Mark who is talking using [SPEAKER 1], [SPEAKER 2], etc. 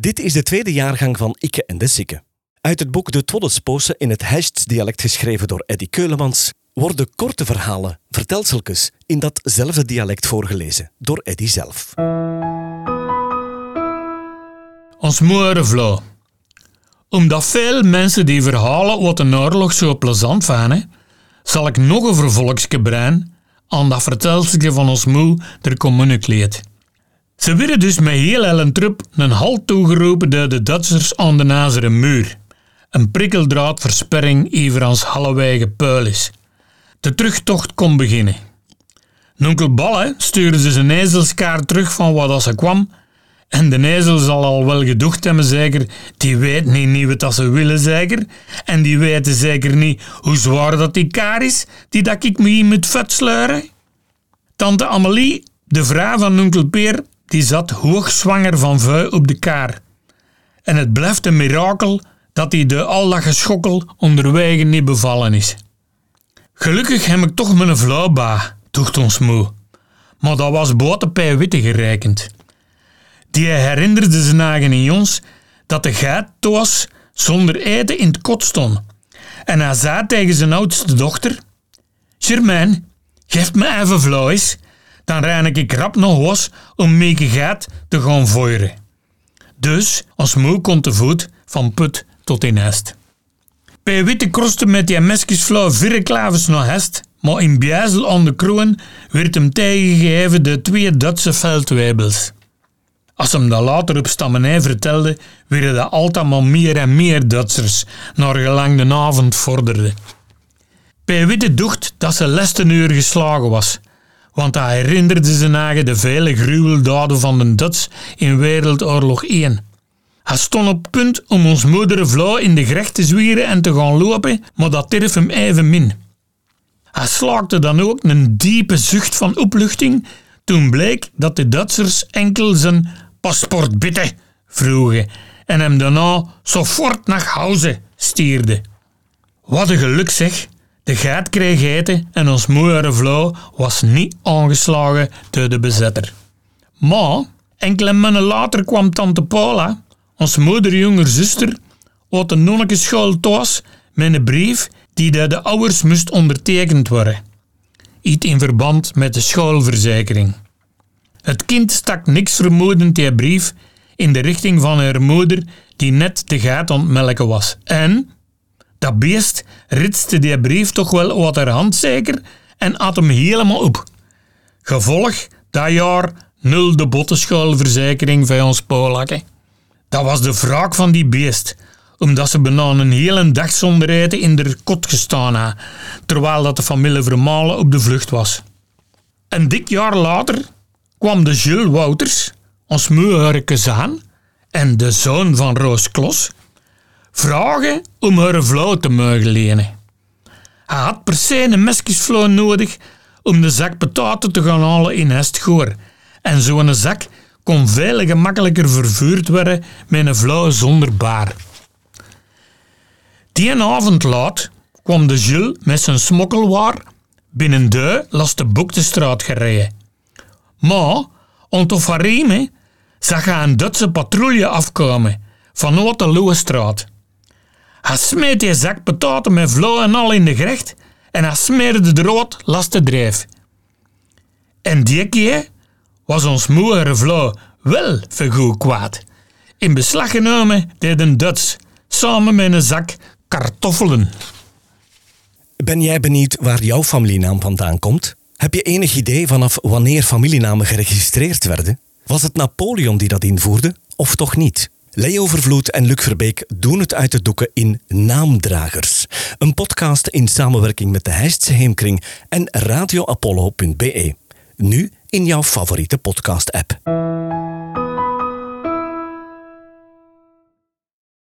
[SPEAKER 1] Dit is de tweede jaargang van Ikke en de Sikke. Uit het boek De Twoddesposen in het Hests-dialect geschreven door Eddy Keulemans worden korte verhalen, vertelseltjes, in datzelfde dialect voorgelezen door Eddy zelf.
[SPEAKER 2] Ons moeder Vlo. Omdat veel mensen die verhalen wat een oorlog zo plezant vinden, zal ik nog een vervolgsje brein aan dat vertelseltje van ons moe der communicleert. Ze werden dus met heel Ellen Trup een halt toegeroepen door de Duitsers aan de Nazeren muur. Een prikkeldraadversperring over ons Hallewege puil is. De terugtocht kon beginnen. Nonkel Balle stuurde ze zijn ezelskaart terug van wat ze kwam en de ezel zal al wel gedocht hebben, zeker. Die weet niet, niet wat ze willen, zeker. En die weten zeker niet hoe zwaar dat die kaar is, die dat ik me moet vet sleuren. Tante Amelie, de vrouw van onkel Peer, die zat hoogzwanger van vuil op de kaar. En het blijft een mirakel dat hij de al dat geschokkel onderwege niet bevallen is. Gelukkig heb ik toch mijn vlauwba, toegt ons moe. Maar dat was boter witte gerekend. Die herinnerde zijn eigen in ons dat de geit was zonder eten in het kot stond. En hij zei tegen zijn oudste dochter: Germain, geef me even vlees, dan rein ik rap nog was om Mieke gaat te gaan voeren. Dus, als moe kon te voet van put tot in hest. Bij witte krosten met die flauw vier klavers naar hest, maar in Bjijzel aan de kroon werd hem tegengegeven de twee Duitse veldwebels. Als hem dat later op stammenij vertelde, werden dat altijd maar meer en meer Duitsers, naar gelang de avond vorderde. Bij Witte docht dat ze lesten uur geslagen was, want hij herinnerde zijn eigen de vele gruweldaden van de Duits in Wereldoorlog 1. Hij stond op punt om ons moeder vrouw in de gerecht te zwieren en te gaan lopen, maar dat terf hem even min. Hij slaakte dan ook een diepe zucht van opluchting toen bleek dat de Duitsers enkel zijn paspoort bitte vroegen en hem daarna sofort naar huis stierden. Wat een geluk zeg! De geit kreeg eten en ons mooie vrouw was niet aangeslagen door de bezetter. Maar enkele maanden later kwam tante Paula, ons moederjonger zuster, uit de nonnekeschool thuis met een brief die door de ouders moest ondertekend worden. Iets in verband met de schoolverzekering. Het kind stak niks vermoedend die brief in de richting van haar moeder die net de gaat ontmelken was. En dat beest ritste die brief toch wel uit haar hand zeker en at hem helemaal op. Gevolg dat jaar nul de bottenschuilverzekering van ons Polakken. Dat was de wraak van die beest, omdat ze bijna een hele dag zonder eten in de kot gestaan had, terwijl dat de familie Vermalen op de vlucht was. Een dik jaar later kwam de Jules Wouters, ons moeharke aan, en de zoon van Roos Klos, vragen om haar vrouw te mogen lenen. Hij had per se een mesjesvrouw nodig om de zak pataten te gaan halen in Hestgoor. En zo'n zak kon veel gemakkelijker vervuurd worden met een vrouw zonder baar. Die avond laat kwam de Jules met zijn smokkelwaar binnen de las de Boektestraat gereden. Maar, ontofarime zag hij een Duitse patrouille afkomen vanuit de Loestraat. Hij smeet die zak pataten met vlo en al in de gerecht en hij smeerde de rood last de drijf. En die keer was ons moeder vlo wel vergoed kwaad. In beslag genomen deed een Duits samen met een zak kartoffelen.
[SPEAKER 1] Ben jij benieuwd waar jouw familienaam vandaan komt? Heb je enig idee vanaf wanneer familienamen geregistreerd werden? Was het Napoleon die dat invoerde, of toch niet? Leo Vervloed en Luc Verbeek doen het uit de doeken in Naamdragers. Een podcast in samenwerking met de Heistse Heemkring en radioapollo.be. Nu in jouw favoriete podcast-app.